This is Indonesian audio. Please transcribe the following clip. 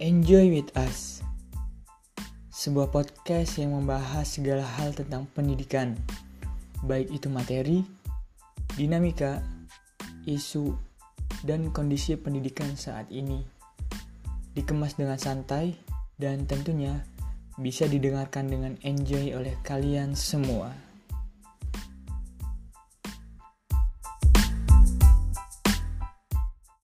Enjoy with Us, sebuah podcast yang membahas segala hal tentang pendidikan, baik itu materi, dinamika, isu, dan kondisi pendidikan saat ini. Dikemas dengan santai dan tentunya bisa didengarkan dengan enjoy oleh kalian semua.